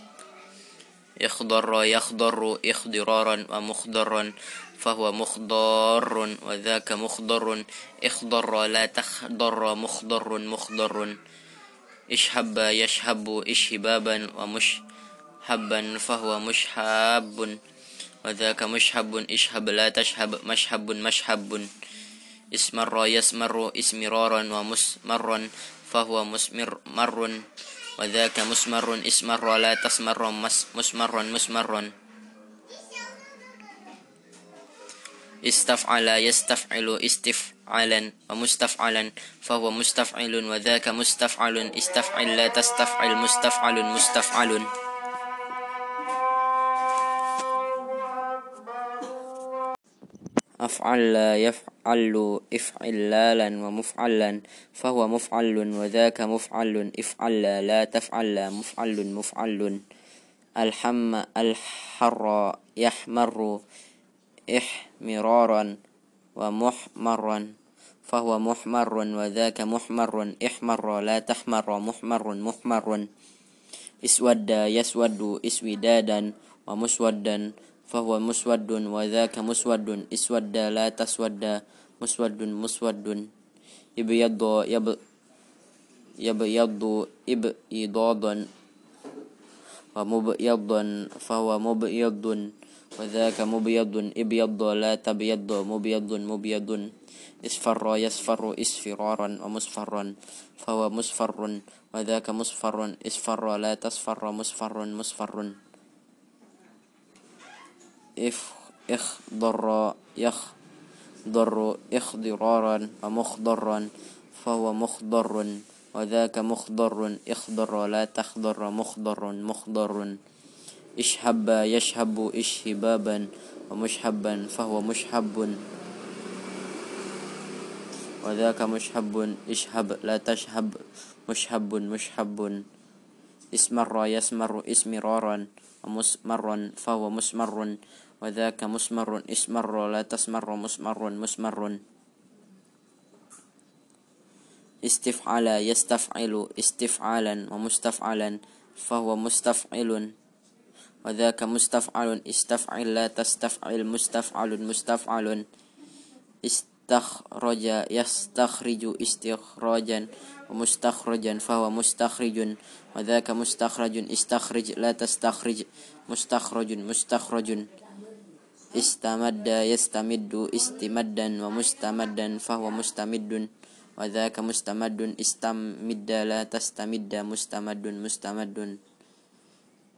يخضر يخضر إخضرارا ومخضرا فهو مخضر وذاك مخضر إخضر لا تخضر مخضر مخضر. اشهب يشهب إشهبابا ومشهبا فهو مشهب. وذاك مشهب اشهب لا تشهب مشهب مشهب إسمر يسمر إسمرارا ومسمرا فهو مسمر مر وذاك مسمر إسمر لا تسمر مسمر مسمر استفعل يستفعل استفعالا ومستفعلا فهو مستفعل وذاك مستفعل استفعل لا تستفعل مستفعل مستفعل أفعل يفعل إفعلالا ومفعلا فهو مفعل وذاك مفعل إفعل لا تفعل مفعل مفعل. الحم الحر يحمر إحمرارا ومحمرا فهو محمر وذاك محمر إحمر لا تحمر محمر محمر. اسود يسود إسودادا ومسودا فهو مسود وذاك مسود اسود لا تسود مسود مسود يبيض يب يبيض إبيضادا ومبيضا فهو مبيض وذاك مبيض إبيض لا تبيض مبيض مبيض إصفر يصفر إصفرارا ومصفرا فهو مصفر وذاك مصفر إصفر لا تصفر مصفر مصفر اخضر يخضر اخضرارا ومخضرا فهو مخضر وذاك مخضر اخضر لا تخضر مخضر مخضر. اشهب يشهب اشهبابا ومشهبا فهو مشهب. وذاك مشهب اشهب لا تشهب مشهب مشهب. اسمر يسمر اسمرارا ومسمر فهو مسمر. وذاك مسمر اسمر لا تسمر مسمر مسمر. استفعل يستفعل استفعالا ومستفعلا فهو مستفعل. وذاك مستفعل استفعل لا تستفعل مستفعل مستفعل. استخرج يستخرج استخراجا ومستخرجا فهو مستخرج. وذاك مستخرج استخرج لا تستخرج مستخرج مستخرج. istamadda istamidu, istimaddan wa mustamaddan fahuwa mustamiddun wa dzaka la tastamidda mustamaddun mustamaddun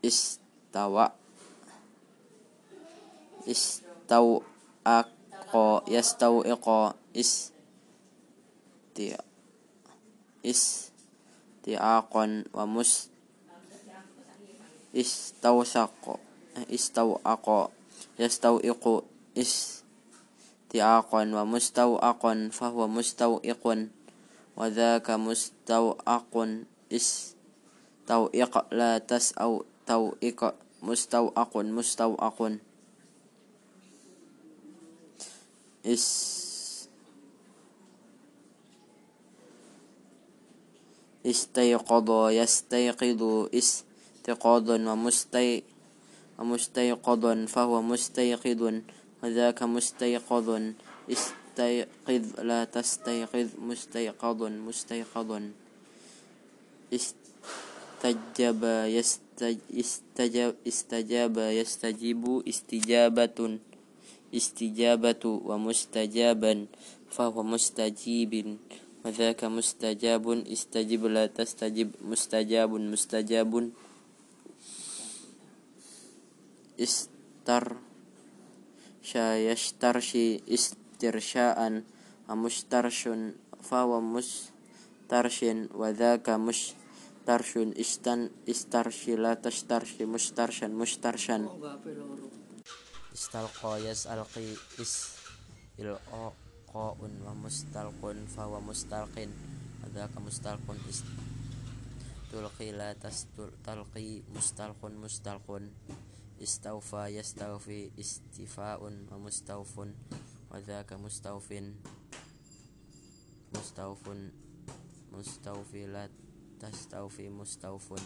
istawa istau aqo yastau iqo isti istiaqon wa mus istau aqo يستوئق استياقا ومستوأقا فهو مستوئق وذاك مستوأق استوئق لا تسأو توئق مستوأق مستوأق استيقظ يستيقظ استيقاظا ومستي ومستيقظا فهو مستيقظ وذاك مستيقظ استيقظ لا تستيقظ مستيقظ مستيقظ. استجاب يستجاب استجاب يستجيب استجابة استجابة ومستجابا فهو مستجيب. وذاك مستجاب استجب لا تستجب مستجاب مستجاب. istar syayastarshi istirsyaan amustarshun fawa mustarshin wadhaka mustarshun istan istarshi la tastarshi mustarshan mustarshan istalqa yas'alqi is ilqa'un wa mustalqun fawa mustalqin wadhaka mustalqun istulqi la tastalqi mustalqun mustalqun istaufa yastaufi istifaun wa mustaufun wa dzaka mustaufin mustaufun mustaufilat tastaufi mustaufun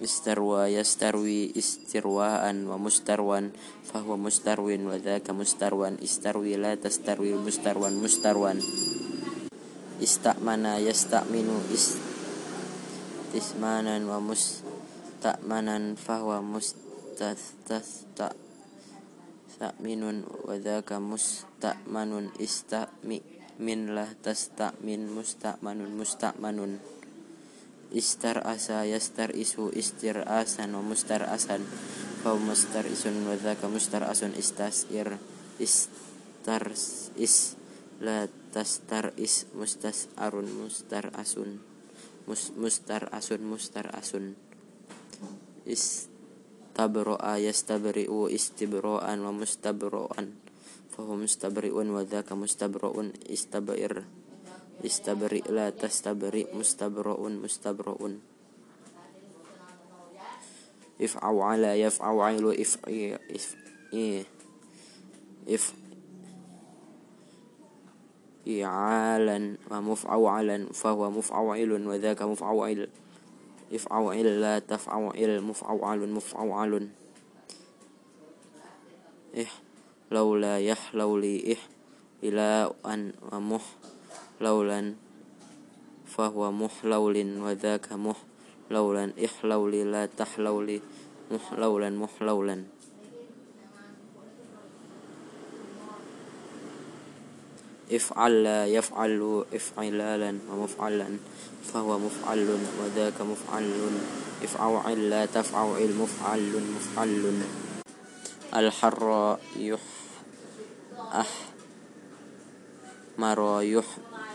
istarwa yastarwi istirwaan wa mustarwan fahuwa mustarwin wa dzaka mustarwan. Istarwi la tastarwi mustarwan mustarwan istakmana yastakminu istismanan wa mustakmanan fahuwa mustatastaq takminun wa dzaka musta'manun min lah manun mustak manun istar asa yastar isu istir asan wa mustar asan fa mustar isun wa dzaka mustar asun istasir istar is la tastar is mustas arun mustar asun. Mus, mustar asun mustar asun. Istabro'a yastabri'u istibro'an wa mustabro'an. Fa mustabri'un wa dzaka mustabro'un istabir istabri la tastabri mustabra'un mustabra'un if'au ala yaf'au ailu if if if إفعالا ومفعولا فهو مفعول وذاك مفعول إفعول لا تفعول مفعول مفعول إح لولا يح لولي إح إلى أن ومح لولا فهو مح لول وذاك مح لولا إح لولي لا تح لولي مح لولا مح لولا, مح لولا افعل يفعل افعلالا ومفعلا فهو مفعل وذاك مفعل. افعل لا تفعل مفعل مفعل. الحر يح أح مر يح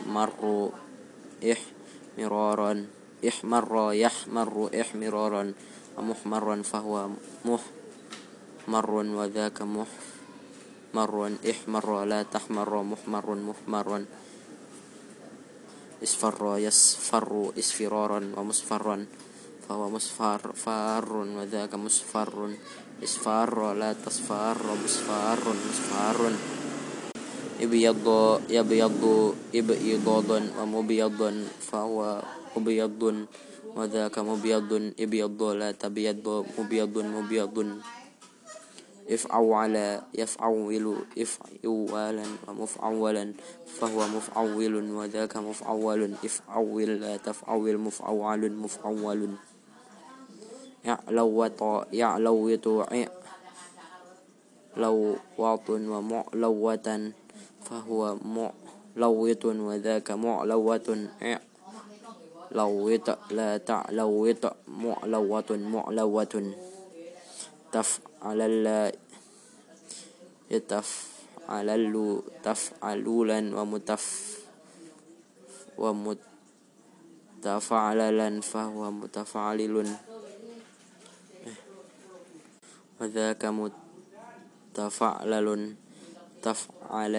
مر إح مرارا. إح مر يح مر إح مرارا. ومحمرا فهو مح مر وذاك محمر احمر احمر لا تحمر محمر محمر اصفر يصفر اصفرارا ومصفرا. فهو مصفر فار وذاك مصفر. اصفر لا تصفر مصفر مصفر. ابيض يبيض ابيض ومبيض. فهو مبيض وذاك مبيض ابيض لا تبيض مبيض مبيض. افعول يفعول افعوالا ومفعولا فهو مفعول وذاك مفعول. افعول لا تفعول مفعول مفعول. إعلوط يعلوط. إعلوط ومعلوة فهو معلوط وذاك معلوة إعلوط لا تعلوط. معلوة معلوة تفعل لا يتفعل تفعلولا ومتف ومتفعللا فهو متفعلل. وذاك متفعلل. تفعل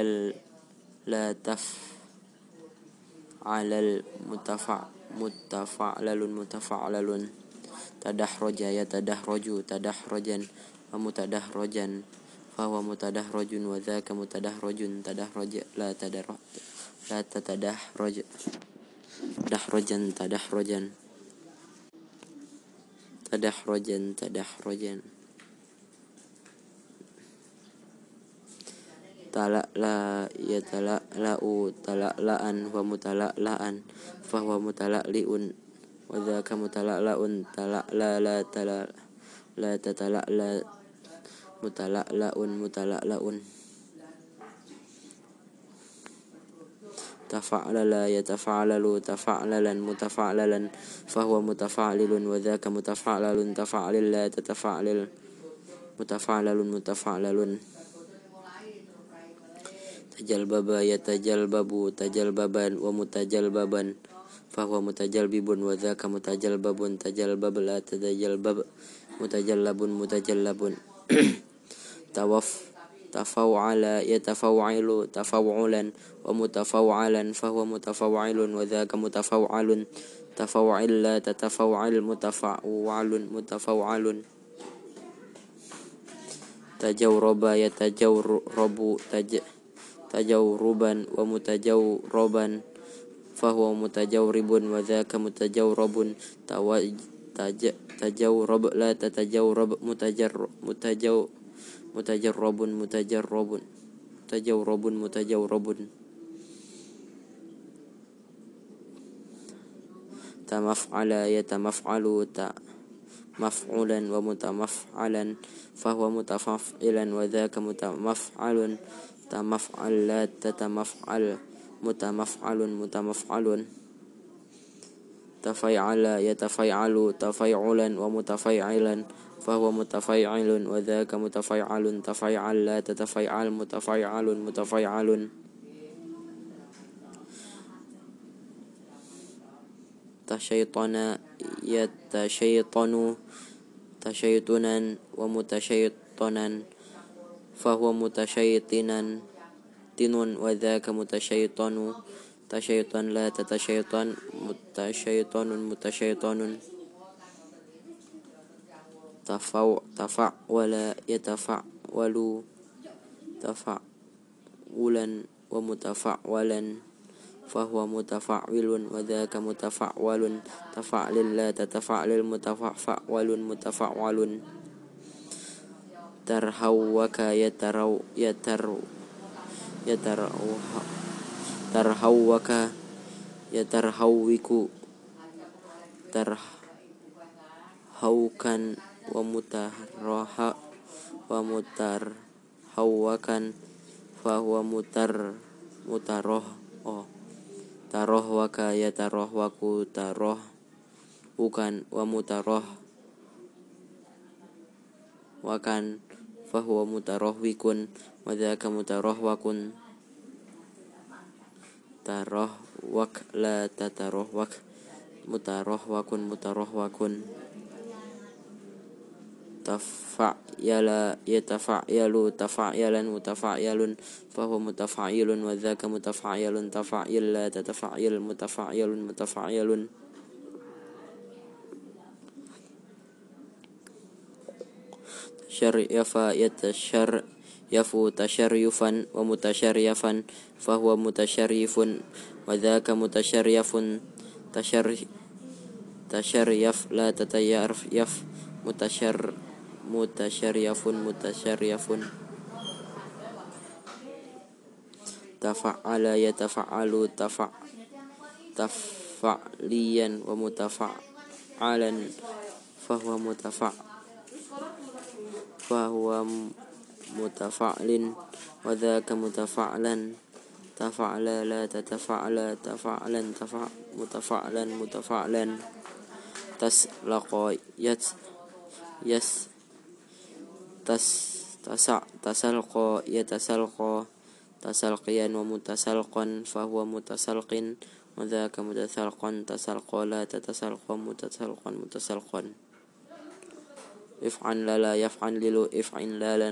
لا تفعل المتفع متفعلل متفعلل. tadahroja ya tadahroju tadahrojan wa mutadahrojan fahuwa mutadahrojun wa dzaka mutadahrojun tadahroja la tadarroj la rojan dahrojan tadahrojan tadahrojan tadahrojan. Tala la ya tala lau tala laan wa mutala laan fahuwa mutala liun Wadha kamu talak laun talak la la talak la tatalak la mutalak laun mutalak laun tafa'lala yatafa'lalu tafa'lalan mutafa'lalan fahuwa mutafa'lilun. Wa dzaka mutafa'lalun tafa'lil la tatafa'lil mutafa'lalun mutafa'lalun. Tajalbaba yatajalbabu tajalbaban wa mutajalbaban. Fahuwa mutajalbibun wa dzaka mutajalbabun tajalbab la tatajalbab mutajallabun mutajallabun tawaf tafawala yatafawailu tafawulan wa mutafawalan fahuwa mutafawilun wa dzaka mutafawalun tafawil la tatafawil mutafawalun mutafawalun tajawraba yatajawrabu fahuwa mutajawribun wa dhaka mutajawrabun tajawrab la tatajawrab mutajar mutajaw mutajarrabun mutajarrabun mutajawrabun mutajawrabun tamaf'ala yatamaf'alu ta maf'ulan wa mutamaf'alan. Fahuwa mutafaf'ilan wa dhaka mutamaf'alun. Tamaf'al la tatamaf'al mutamaf'alun mutamaf'alun tafay'ala yatafay'alu tafay'ulan wa mutafay'ilan fahuwa mutafay'ilun wa dhaka mutafay'alun tafay'al la tatafay'al mutafay'alun mutafay'alun tasyaytana yatasyaytanu tasyaytunan wa mutafattinun wa dzaka mutasyaitanu tasyaitan la tatasyaitan mutasyaitanun mutasyaitanun tafaw tafa wala yatafa walu tafa ulan wa mutafa walan fahuwa mutafa'wilun wa dzaka mutafa'walun. Tafa'lil la tatafa'lil mutafa'walun yatarhawwaka yatarhawwiku tarhaukan wa mutarraha wa mutarhawwakan fa huwa mutar mutaroh oh taroh waka yataroh waku taroh bukan wa mutaroh wakan fa huwa mutaroh wikun wadaka mutaroh wakun taroh wak la tataroh wak mutaroh wakun mutaroh wakun tafak yala ya tafak yalu tafak yalan mutafak yalun fahu mutafak yalun wadaka mutafak yalun tafak yalla tatafak yal mutafak syar yafu tasyaryufan wa mutasyaryafan fahuwa mutasyarifun wa dhaka mutasyarifun tasyar yaf la tatayyarf yaf mutasyar mutasyarifun mutasyarifun tafa'ala yatafa'alu tafa' tafa'liyan wa mutafa'alan fahuwa mutafa' fahuwa mutafa'lin wa dzaka mutafa'lan. Tafa'la la tatafa'la tafa'lan tafa' mutafa'lan mutafa'lan. Taslaqa yats yas tas tasa tasalqa yatasalqa. Tasalqiyan wa mutasalqan fahuwa mutasalqin. Wa dzaka mutasalqan tasalqa la tatasalqa mutasalqan mutasalqan. افعل لا يفعل للو افعل لالا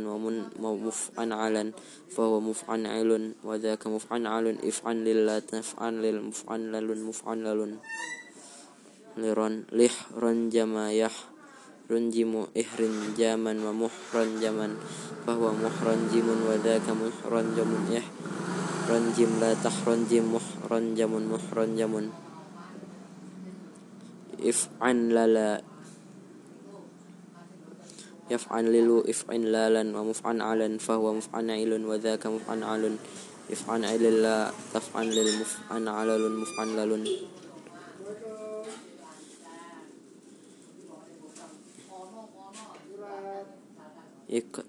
ومفعل فهو مفعل وذاك مفعل افعل لا تفعل للمفعل مفعل لرن لح رنجم يح رنجم إحرنجاما ومحرنجما فهو محرنجم وذاك محرنجم إحرنجم لا تحرنجم محرنجم محرنجم افعل لا يفعل إفعلالا ومفعلا فهو مفعل وذاك مفعل إفعل لا تفعل المفعل مفعل إك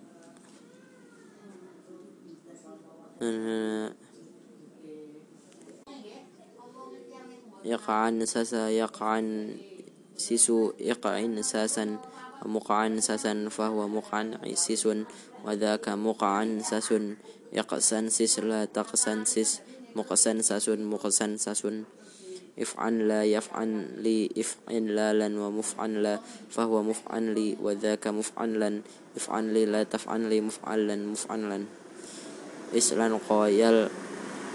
يقعن ساسا يقعن سيسو يقعن ساسا. مقعنسس فهو مقعنسس وذاك مقعنسس يقسنسس لا تقسنسس مقسنسس مقسنسس افعل لا يفعل لي افعل لا ومفعل لا فهو مفعل لي وذاك مفعلا افعل لي لا تفعل لي مفعلا مفعلا اسلنقا يل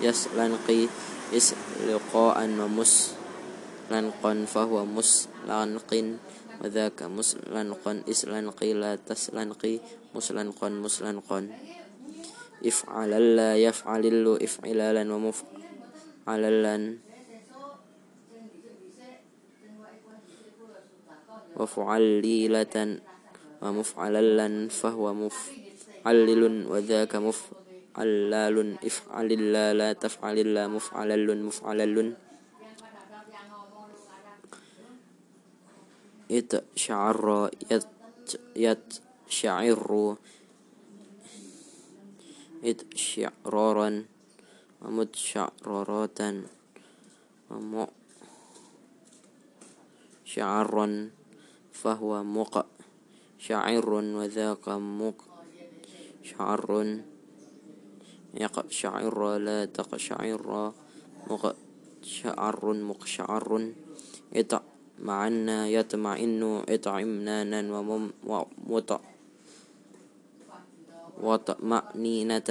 يسلنقي اسلقاء ومسلنقا فهو مسلنق وذاك مسلنقا إسلنقي لا تسلنقي مسلنقا مسلنقا افعل لا يفعل اللو افعلالا ومفعلا وفعليلة ومفعللا فهو مفعلل وذاك مفعلال. افعل لا تفعل لا مفعلل مفعلل. يتشعر يتشعر. إتشعرارا ومتشعرارات ومشعرا فهو مق شعر وذاك مق شعر يقشعر لا تقشعر. مقشعر مقشعر إتع معنا يطمئن إطعمنانا ومط وطمأنينة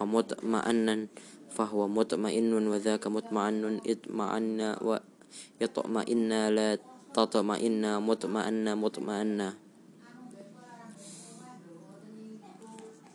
ومطمئنا فهو مطمئن وذاك مطمئن اطمأن ويطمئن لا تطمئن مطمئن مطمئن